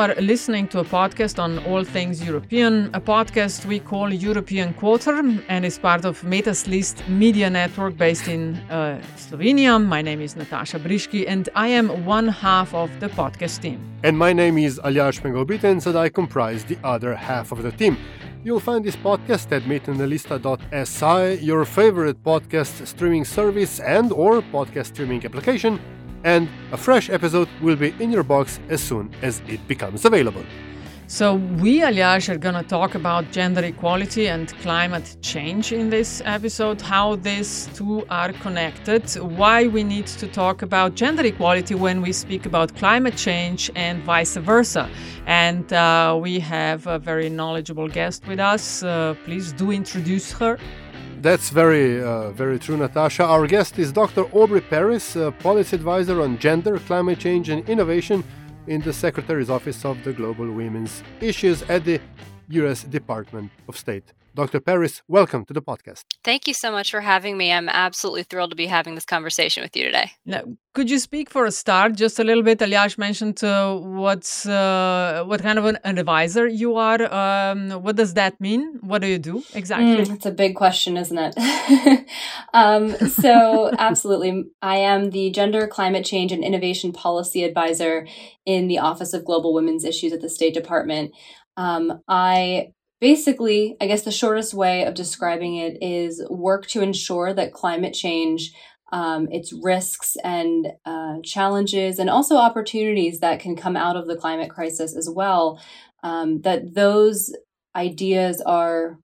Are listening to a podcast on all things European, a podcast we call European Quarter, and is part of Meta's List media network based in uh, Slovenia. My name is Nataša Briški, and I am one half of the podcast team. And my name is Aljaž Pengov Bitenc, and I comprise the other half of the team. You'll find this podcast at metinalista.si, your favorite podcast streaming service and or podcast streaming application, and a fresh episode will be in your box as soon as it becomes available. So, we, Aljaž, are going to talk about gender equality and climate change in this episode, how these two are connected, why we need to talk about gender equality when we speak about climate change, and vice versa. And uh, we have a very knowledgeable guest with us. Uh, please do introduce her. That's very, uh, very true, Nataša. Our guest is Dr. Aubrey Paris, policy advisor on gender, climate change, and innovation in the Secretary's Office of the Global Women's Issues at the U.S. Department of State. Dr. Paris, welcome to the podcast. Thank you so much for having me. I'm absolutely thrilled to be having this conversation with you today. Now, could you speak for a start just a little bit? Aljaž mentioned uh, what's uh, what kind of an, an advisor you are. Um, what does that mean? What do you do exactly? Mm, it's a big question, isn't it? um, so, absolutely. I am the Gender, Climate Change, and Innovation Policy Advisor in the Office of Global Women's Issues at the State Department. Um, I basically, I guess the shortest way of describing it is work to ensure that climate change, um, its risks and uh, challenges, and also opportunities that can come out of the climate crisis as well, um, that those ideas are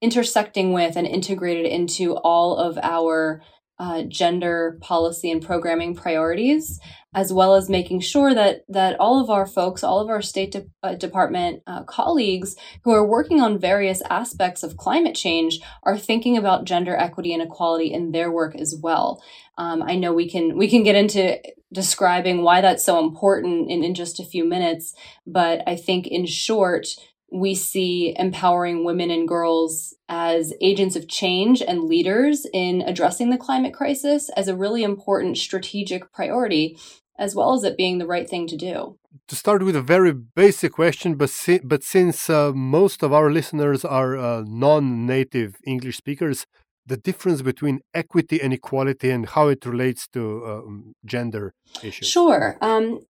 intersecting with and integrated into all of our uh, gender policy and programming priorities, as well as making sure that that all of our folks, all of our State de- uh, Department uh, colleagues who are working on various aspects of climate change are thinking about gender equity and equality in their work as well. Um, I know we can we can get into describing why that's so important in, in just a few minutes, but I think in short we see empowering women and girls as agents of change and leaders in addressing the climate crisis as a really important strategic priority, as well as it being the right thing to do. To start with a very basic question, but, si- but since uh, most of our listeners are uh, non native English speakers, the difference between equity and equality and how it relates to um, gender issues. Sure. Um,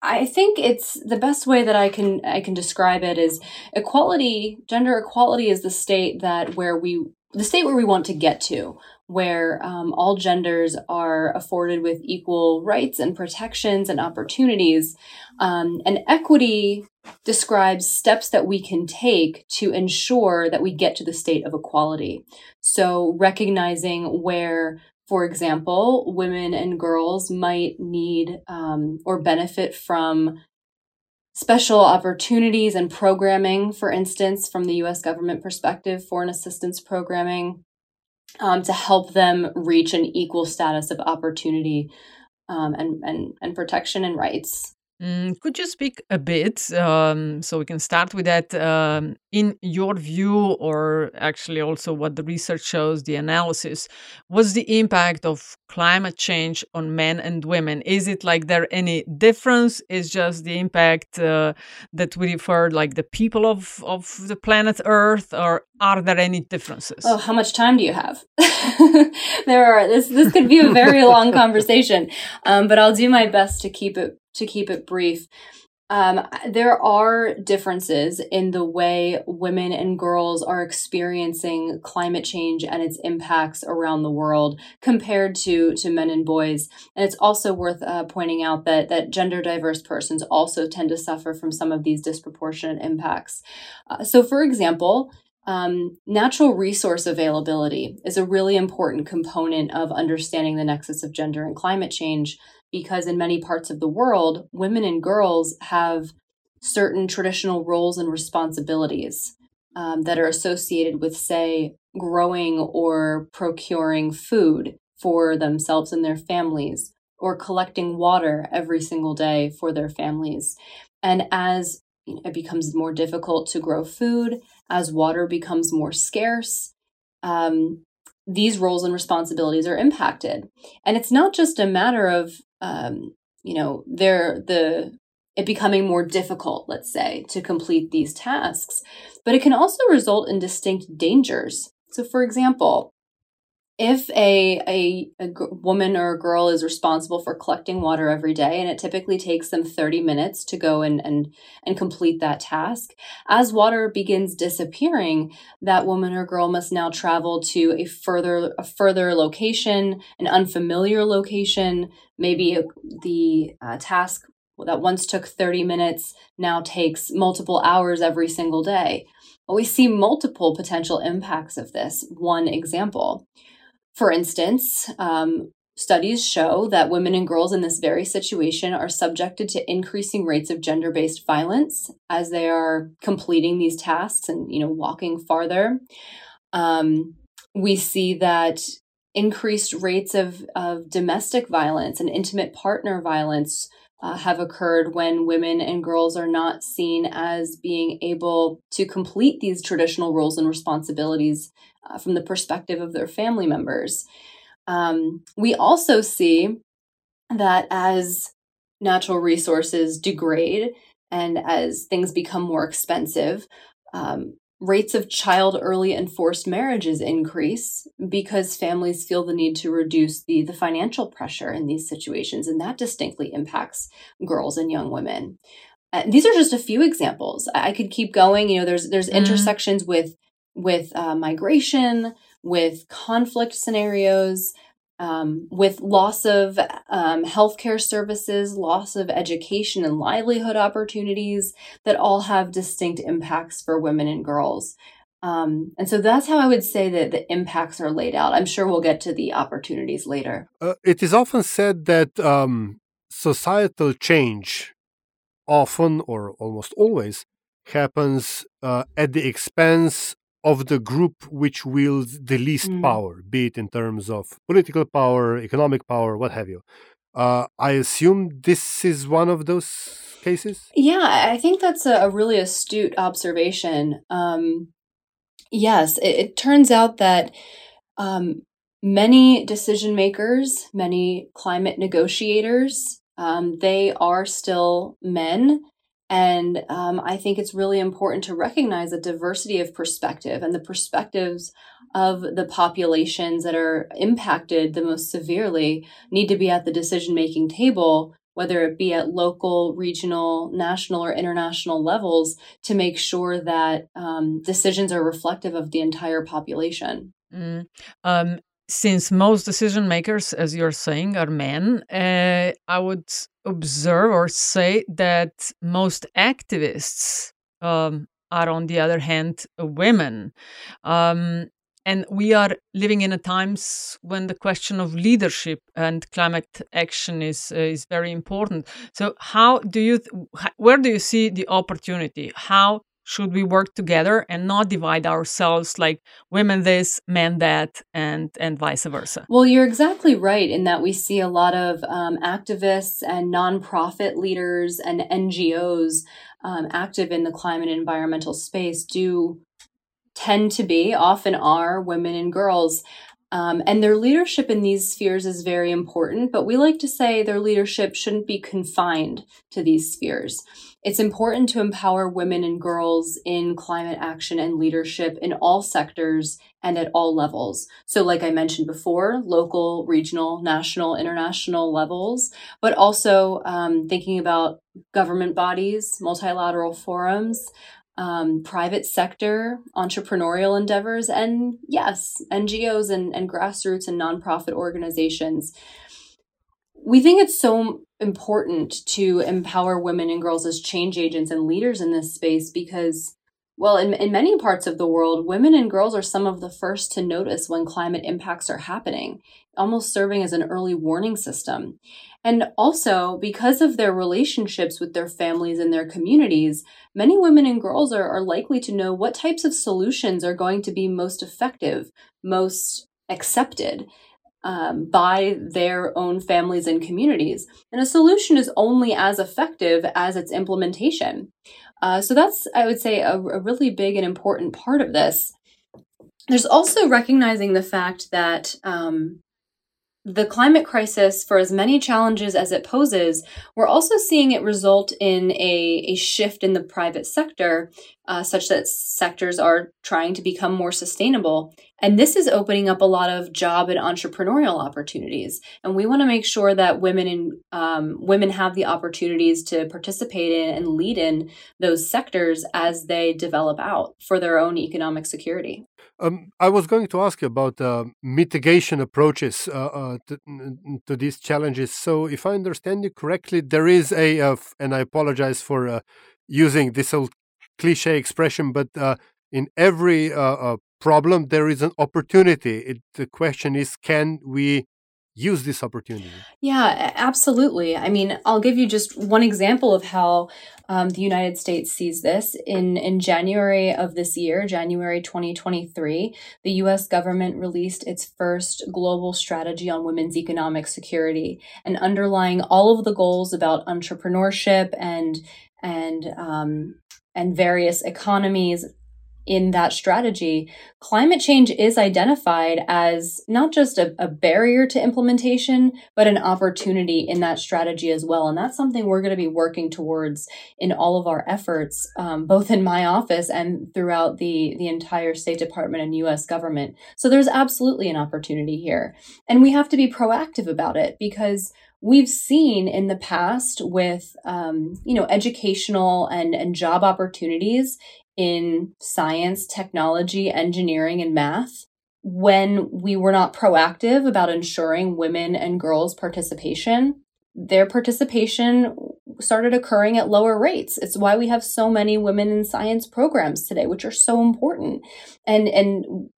I think it's the best way that I can I can describe it is equality, gender equality is the state that where we the state where we want to get to, where um, all genders are afforded with equal rights and protections and opportunities. Um, and equity describes steps that we can take to ensure that we get to the state of equality. So recognizing where for example, women and girls might need um, or benefit from special opportunities and programming, for instance, from the US government perspective, foreign assistance programming, um, to help them reach an equal status of opportunity um, and, and, and protection and rights. Mm, could you speak a bit um, so we can start with that um, in your view or actually also what the research shows the analysis what's the impact of climate change on men and women? Is it like there any difference? Is just the impact uh, that we refer like the people of of the planet earth or are there any differences? Oh how much time do you have? There are this this could be a very long conversation um, but i'll do my best to keep it to keep it brief. Um, there are differences in the way women and girls are experiencing climate change and its impacts around the world compared to to men and boys. And it's also worth uh, pointing out that that gender diverse persons also tend to suffer from some of these disproportionate impacts. Uh, so, for example, um, natural resource availability is a really important component of understanding the nexus of gender and climate change because in many parts of the world, women and girls have certain traditional roles and responsibilities um, that are associated with, say, growing or procuring food for themselves and their families, or collecting water every single day for their families. And as it becomes more difficult to grow food, as water becomes more scarce, um, these roles and responsibilities are impacted. And it's not just a matter of, um, you know, they're the it becoming more difficult, let's say, to complete these tasks, but it can also result in distinct dangers. So, for example, if a, a, a woman or a girl is responsible for collecting water every day and it typically takes them 30 minutes to go and, and, and complete that task as water begins disappearing that woman or girl must now travel to a further a further location an unfamiliar location. Maybe the uh, task that once took 30 minutes now takes multiple hours every single day. We see multiple potential impacts of this. One example for instance, um, studies show that women and girls in this very situation are subjected to increasing rates of gender-based violence as they are completing these tasks and you know walking farther. Um, we see that increased rates of, of domestic violence and intimate partner violence uh, have occurred when women and girls are not seen as being able to complete these traditional roles and responsibilities uh, from the perspective of their family members. Um, we also see that as natural resources degrade and as things become more expensive, um, rates of child early and forced marriages increase because families feel the need to reduce the, the financial pressure in these situations, and that distinctly impacts girls and young women. Uh, these are just a few examples. I, I could keep going. You know, there's there's mm-hmm. intersections with with uh, migration, with conflict scenarios, um, with loss of um, healthcare services, loss of education and livelihood opportunities that all have distinct impacts for women and girls. Um, and so that's how I would say that the impacts are laid out. I'm sure we'll get to the opportunities later. Uh, it is often said that um, societal change often or almost always happens uh, at the expense of the group which wields the least mm. power, be it in terms of political power, economic power, what have you. Uh, I assume this is one of those cases? Yeah, I think that's a, really astute observation. Um, yes, it, it, turns out that um, many decision makers, many climate negotiators, um, they are still men and um, I think it's really important to recognize a diversity of perspective and the perspectives of the populations that are impacted the most severely need to be at the decision making table, whether it be at local, regional, national, or international levels, to make sure that um, decisions are reflective of the entire population. Mm. Um, since most decision makers, as you're saying, are men, uh, I would observe or say that most activists um, are, on the other hand, women. Um, and we are living in a times when the question of leadership and climate action is uh, is very important. So, how do you, th- where do you see the opportunity? How should we work together and not divide ourselves like women this men that and and vice versa well you're exactly right in that we see a lot of um, activists and nonprofit leaders and ngos um, active in the climate and environmental space do tend to be often are women and girls um, and their leadership in these spheres is very important, but we like to say their leadership shouldn't be confined to these spheres. It's important to empower women and girls in climate action and leadership in all sectors and at all levels. So, like I mentioned before, local, regional, national, international levels, but also um, thinking about government bodies, multilateral forums, um, private sector, entrepreneurial endeavors, and yes, NGOs and, and grassroots and nonprofit organizations. We think it's so important to empower women and girls as change agents and leaders in this space because Well, in, in many parts of the world, women and girls are some of the first to notice when climate impacts are happening, almost serving as an early warning system. And also, because of their relationships with their families and their communities, many women and girls are, are likely to know what types of solutions are going to be most effective, most accepted. Um, by their own families and communities. And a solution is only as effective as its implementation. Uh, so that's, I would say, a, a really big and important part of this. There's also recognizing the fact that um, the climate crisis, for as many challenges as it poses, we're also seeing it result in a, a shift in the private sector, uh, such that sectors are trying to become more sustainable. And this is opening up a lot of job and entrepreneurial opportunities. And we want to make sure that women and um, women have the opportunities to participate in and lead in those sectors as they develop out for their own economic security. Um, I was going to ask you about uh, mitigation approaches uh, uh, to, to, these challenges. So, if I understand you correctly, there is a, uh, and I apologize for uh, using this old cliche expression, but uh, in every problem there is an opportunity. It, the question is, can we use this opportunity? Yeah, absolutely. I mean, I'll give you just one example of how um, the United States sees this. In, in January of this year, January 2023, the US government released its first global strategy on women's economic security. And underlying all of the goals about entrepreneurship and and um, and various economies in that strategy, climate change is identified as not just a, a, barrier to implementation, but an opportunity in that strategy as well. And that's something we're going to be working towards in all of our efforts, um, both in my office and throughout the, the entire State Department and US government. So there's absolutely an opportunity here. And we have to be proactive about it because we've seen in the past with um, you know educational and, and job opportunities in science, technology, engineering, and math when we were not proactive about ensuring women and girls' participation, their participation started occurring at lower rates. It's why we have so many women in science programs today, which are so important. And and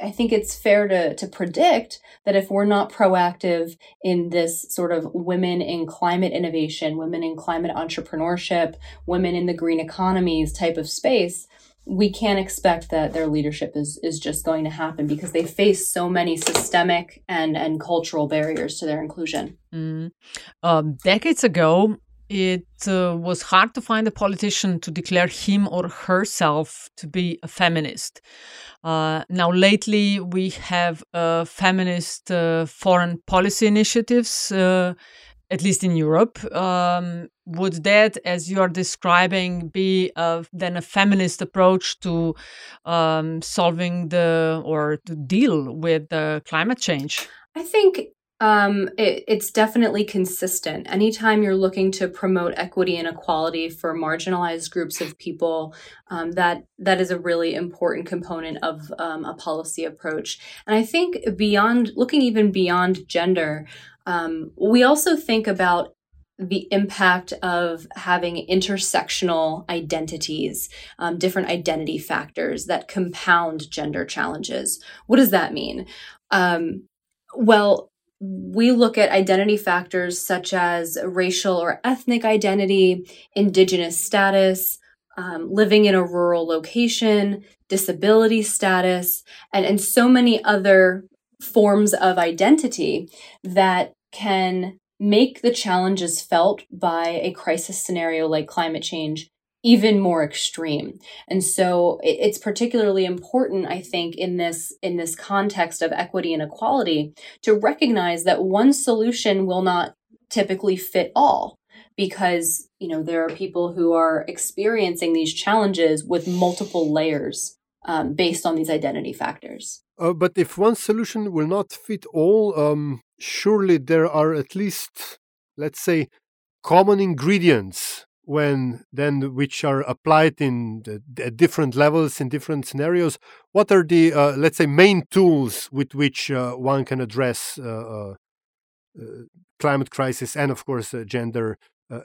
I think it's fair to, to predict that if we're not proactive in this sort of women in climate innovation, women in climate entrepreneurship, women in the green economies type of space, we can't expect that their leadership is, is just going to happen because they face so many systemic and, and cultural barriers to their inclusion. Mm. Um, decades ago, it uh, was hard to find a politician to declare him or herself to be a feminist. Uh, now, lately, we have uh, feminist foreign policy initiatives, uh, at least in Europe. Um, would that, as you are describing, be then a feminist approach to um, solving the or to deal with the climate change? I think um, it, it's definitely consistent. Anytime you're looking to promote equity and equality for marginalized groups of people, um, that that is a really important component of um, a policy approach. And I think beyond looking even beyond gender, um, we also think about the impact of having intersectional identities, um, different identity factors that compound gender challenges. What does that mean? Um, well, we look at identity factors such as racial or ethnic identity, indigenous status, um, living in a rural location, disability status, and, and so many other forms of identity that can make the challenges felt by a crisis scenario like climate change even more extreme. And so it's particularly important, I think, in this, in this context of equity and equality to recognize that one solution will not typically fit all because, you know, there are people who are experiencing these challenges with multiple layers um, based on these identity factors. Uh, but if one solution will not fit all, um, surely there are at least, let's say, common ingredients when then which are applied in the, different levels in different scenarios what are the uh, let's say main tools with which uh, one can address uh, uh, uh climate crisis and of course uh, gender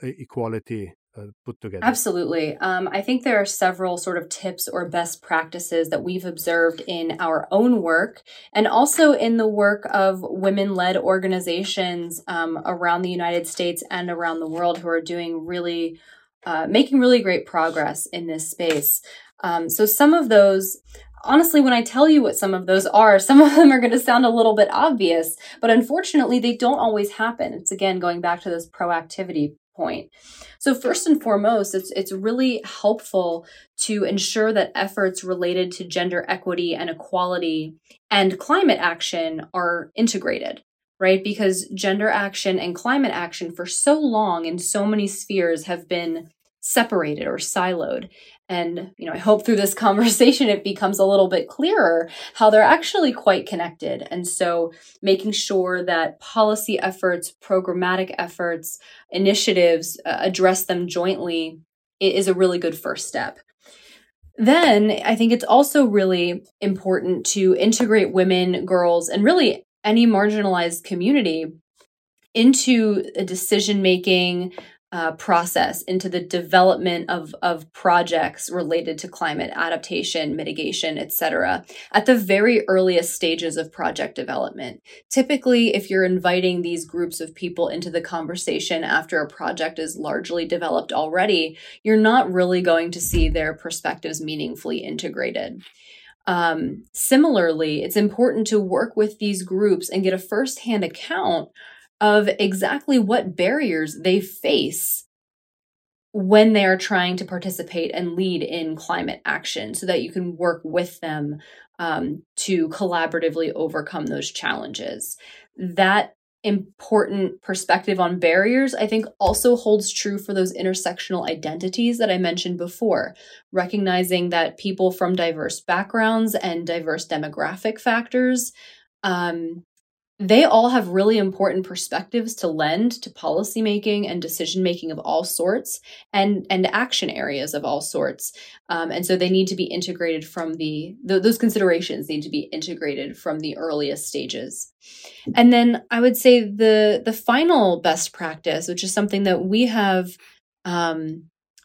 equality uh, put together? Absolutely. Um, I think there are several sort of tips or best practices that we've observed in our own work and also in the work of women led organizations um, around the United States and around the world who are doing really, uh, making really great progress in this space. Um, so some of those honestly, when I tell you what some of those are, some of them are going to sound a little bit obvious, but unfortunately, they don't always happen. It's again going back to this proactivity point. So first and foremost, it's it's really helpful to ensure that efforts related to gender equity and equality and climate action are integrated right? Because gender action and climate action for so long in so many spheres have been separated or siloed. And, you know, I hope through this conversation it becomes a little bit clearer how they're actually quite connected. And so making sure that policy efforts, programmatic efforts, initiatives uh, address them jointly is a really good first step. Then I think it's also really important to integrate women, girls, and really any marginalized community into a decision making, uh, process into the development of, of projects related to climate adaptation, mitigation, etc., at the very earliest stages of project development. Typically, if you're inviting these groups of people into the conversation after a project is largely developed already, you're not really going to see their perspectives meaningfully integrated. Um, similarly, it's important to work with these groups and get a firsthand account of exactly what barriers they face when they are trying to participate and lead in climate action so that you can work with them um, to collaboratively overcome those challenges. That important perspective on barriers, I think, also holds true for those intersectional identities that I mentioned before. Recognizing that people from diverse backgrounds and diverse demographic factors um, they all have really important perspectives to lend to policymaking and decision making of all sorts and and action areas of all sorts. Um, and so they need to be integrated from the, those considerations need to be integrated from the earliest stages. And then i would say the the final best practice which is something that we have um,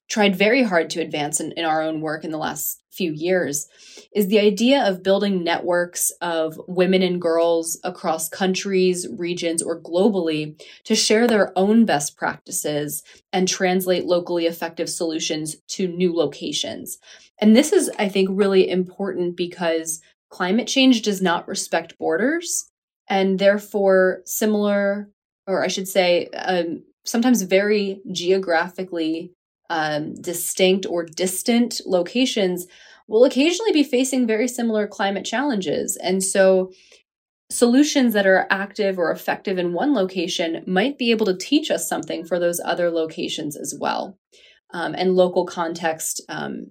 tried very hard to advance in, in our own work in the last few years is the idea of building networks of women and girls across countries, regions, or globally to share their own best practices and translate locally effective solutions to new locations. And this is, I think, really important because climate change does not respect borders and therefore similar, or I should say, um, sometimes very geographically um, distinct or distant locations will occasionally be facing very similar climate challenges. And so, solutions that are active or effective in one location might be able to teach us something for those other locations as well. Um, and local context um,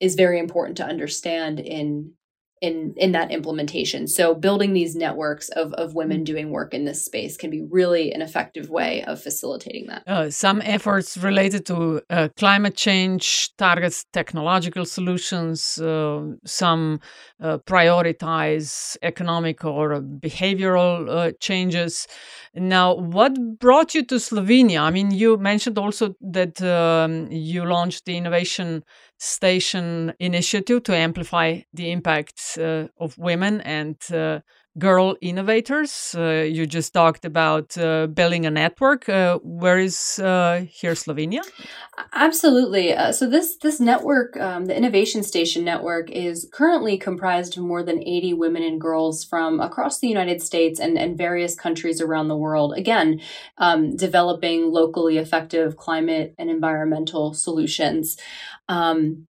is very important to understand in in in that implementation. So building these networks of, of women doing work in this space can be really an effective way of facilitating that. Uh, some efforts related to uh, climate change targets technological solutions uh, some uh, prioritize economic or behavioral uh, changes. Now what brought you to slovenia? I mean you mentioned also that um, you launched the innovation station initiative to amplify the impact uh, of women and uh, girl innovators. Uh, you just talked about uh, building a network. Uh, where is uh, here Slovenia? Absolutely. so this this network, um, the Innovation Station network, is currently comprised of more than eighty women and girls from across the United States and, and various countries around the world. Again, um, developing locally effective climate and environmental solutions. Um,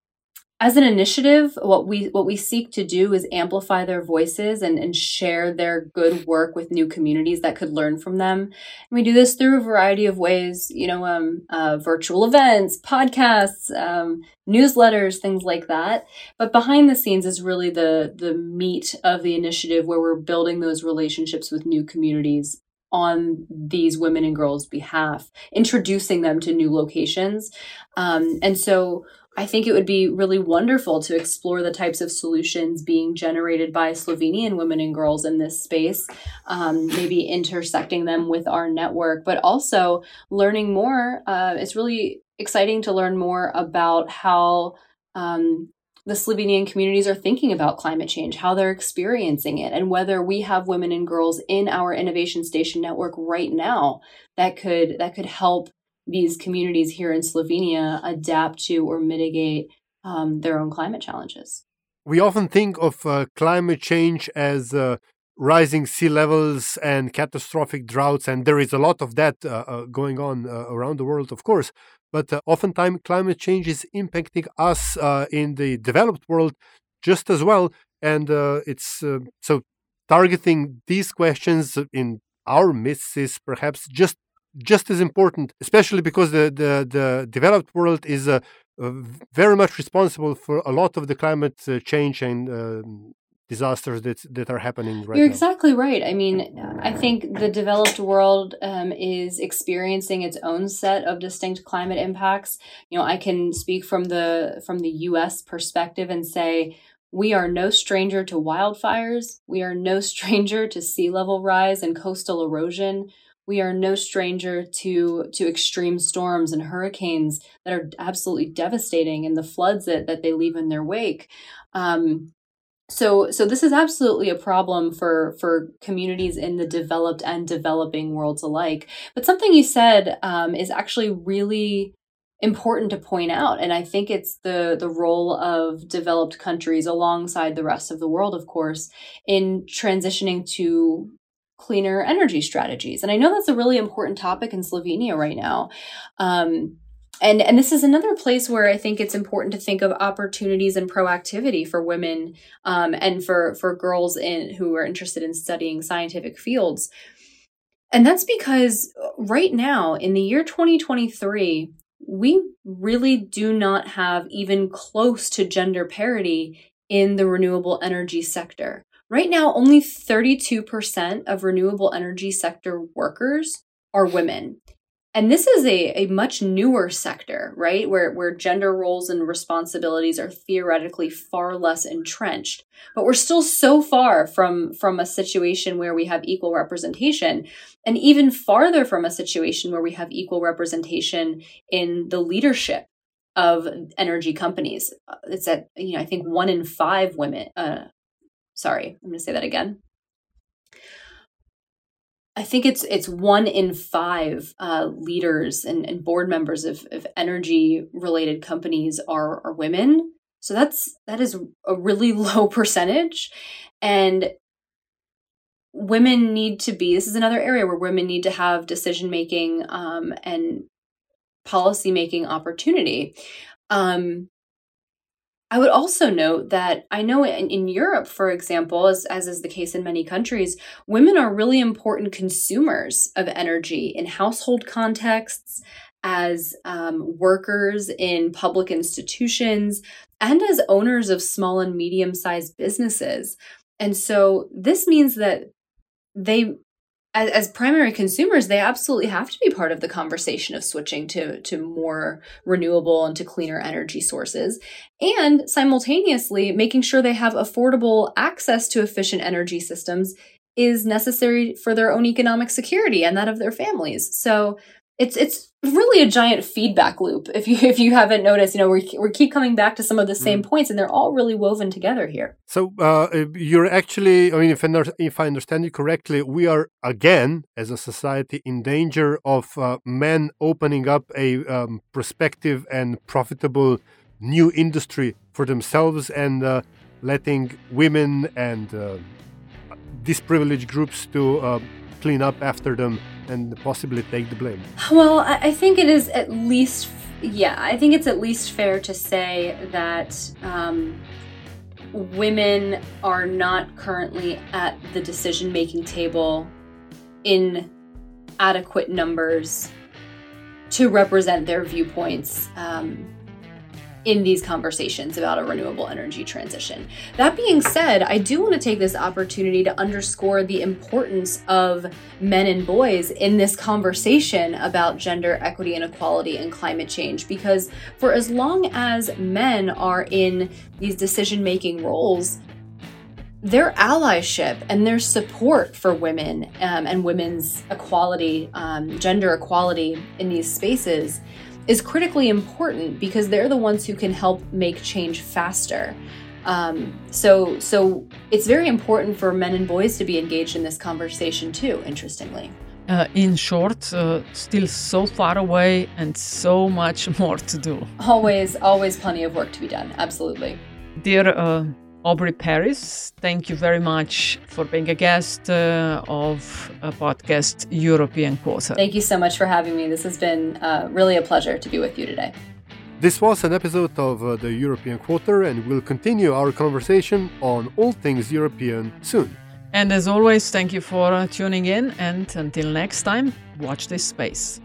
as an initiative, what we what we seek to do is amplify their voices and, and share their good work with new communities that could learn from them. And we do this through a variety of ways, you know, um, uh, virtual events, podcasts, um, newsletters, things like that. But behind the scenes is really the the meat of the initiative, where we're building those relationships with new communities on these women and girls' behalf, introducing them to new locations. Um, and so I think it would be really wonderful to explore the types of solutions being generated by Slovenian women and girls in this space, um, maybe intersecting them with our network, but also learning more. Uh, it's really exciting to learn more about how um, the Slovenian communities are thinking about climate change, how they're experiencing it, and whether we have women and girls in our innovation station network right now that could that could help these communities here in Slovenia adapt to or mitigate um, their own climate challenges. We often think of uh, climate change as uh, rising sea levels and catastrophic droughts, and there is a lot of that uh, uh going on uh, around the world, of course. But uh, oftentimes, climate change is impacting us in the developed world just as well, and it's so targeting these questions in our midst is perhaps just just as important, especially because the the, the developed world is uh, uh, very much responsible for a lot of the climate uh, change and um, disasters that that are happening right now. You're now. exactly right. I mean, I think the developed world um, is experiencing its own set of distinct climate impacts. You know, I can speak from the from the U.S. perspective and say we are no stranger to wildfires. We are no stranger to sea level rise and coastal erosion we are no stranger to to extreme storms and hurricanes that are absolutely devastating and the floods that, that they leave in their wake. Um, so so this is absolutely a problem for for communities in the developed and developing worlds alike. But something you said um, is actually really important to point out and i think it's the the role of developed countries alongside the rest of the world of course in transitioning to cleaner energy strategies. And I know that's a really important topic in Slovenia right now. Um, and and this is another place where I think it's important to think of opportunities and proactivity for women um, and for for girls in who are interested in studying scientific fields. And that's because right now in the year 2023, we really do not have even close to gender parity in the renewable energy sector. Right now, only 32% of renewable energy sector workers are women. And this is a, a much newer sector, right? Where, where gender roles and responsibilities are theoretically far less entrenched. But we're still so far from, from a situation where we have equal representation, and even farther from a situation where we have equal representation in the leadership of energy companies. It's at, you know, I think one in five women, uh, Sorry, I'm going to say that again. I think it's it's one in five uh, leaders and, and board members of, of energy related companies are are women. So that's that is a really low percentage, and women need to be. This is another area where women need to have decision making um, and policy making opportunity. Um, I would also note that I know in, in Europe, for example, as, as is the case in many countries, women are really important consumers of energy in household contexts, as um, workers in public institutions, and as owners of small and medium sized businesses. And so this means that they as, as, primary consumers, they absolutely have to be part of the conversation of switching to, to more renewable and to cleaner energy sources. And simultaneously, making sure they have affordable access to efficient energy systems is necessary for their own economic security and that of their families. So it's it's really a giant feedback loop. If you if you haven't noticed, you know we we keep coming back to some of the same mm. points, and they're all really woven together here. So uh, you're actually, I mean, if I, if I understand you correctly, we are again as a society in danger of uh, men opening up a um, prospective and profitable new industry for themselves and uh, letting women and uh, disprivileged groups to uh, clean up after them and possibly take the blame? Well, I think it is at least, yeah, I think it's at least fair to say that um, women are not currently at the decision making table in adequate numbers to represent their viewpoints. Um, in these conversations about a renewable energy transition. That being said, I do want to take this opportunity to underscore the importance of men and boys in this conversation about gender equity and equality and climate change because for as long as men are in these decision making roles, their allyship and their support for women um, and women's equality, um, gender equality in these spaces is critically important because they're the ones who can help make change faster. Um, so, so it's very important for men and boys to be engaged in this conversation too. Interestingly, uh, in short, uh, still so far away and so much more to do. Always, always plenty of work to be done. Absolutely. Dear uh, Aubrey Paris, thank you very much for being a guest uh, of a podcast European Quarter. Thank you so much for having me. This has been uh, really a pleasure to be with you today. This was an episode of uh, the European Quarter, and we'll continue our conversation on all things European soon. And as always, thank you for uh, tuning in, and until next time, watch this space.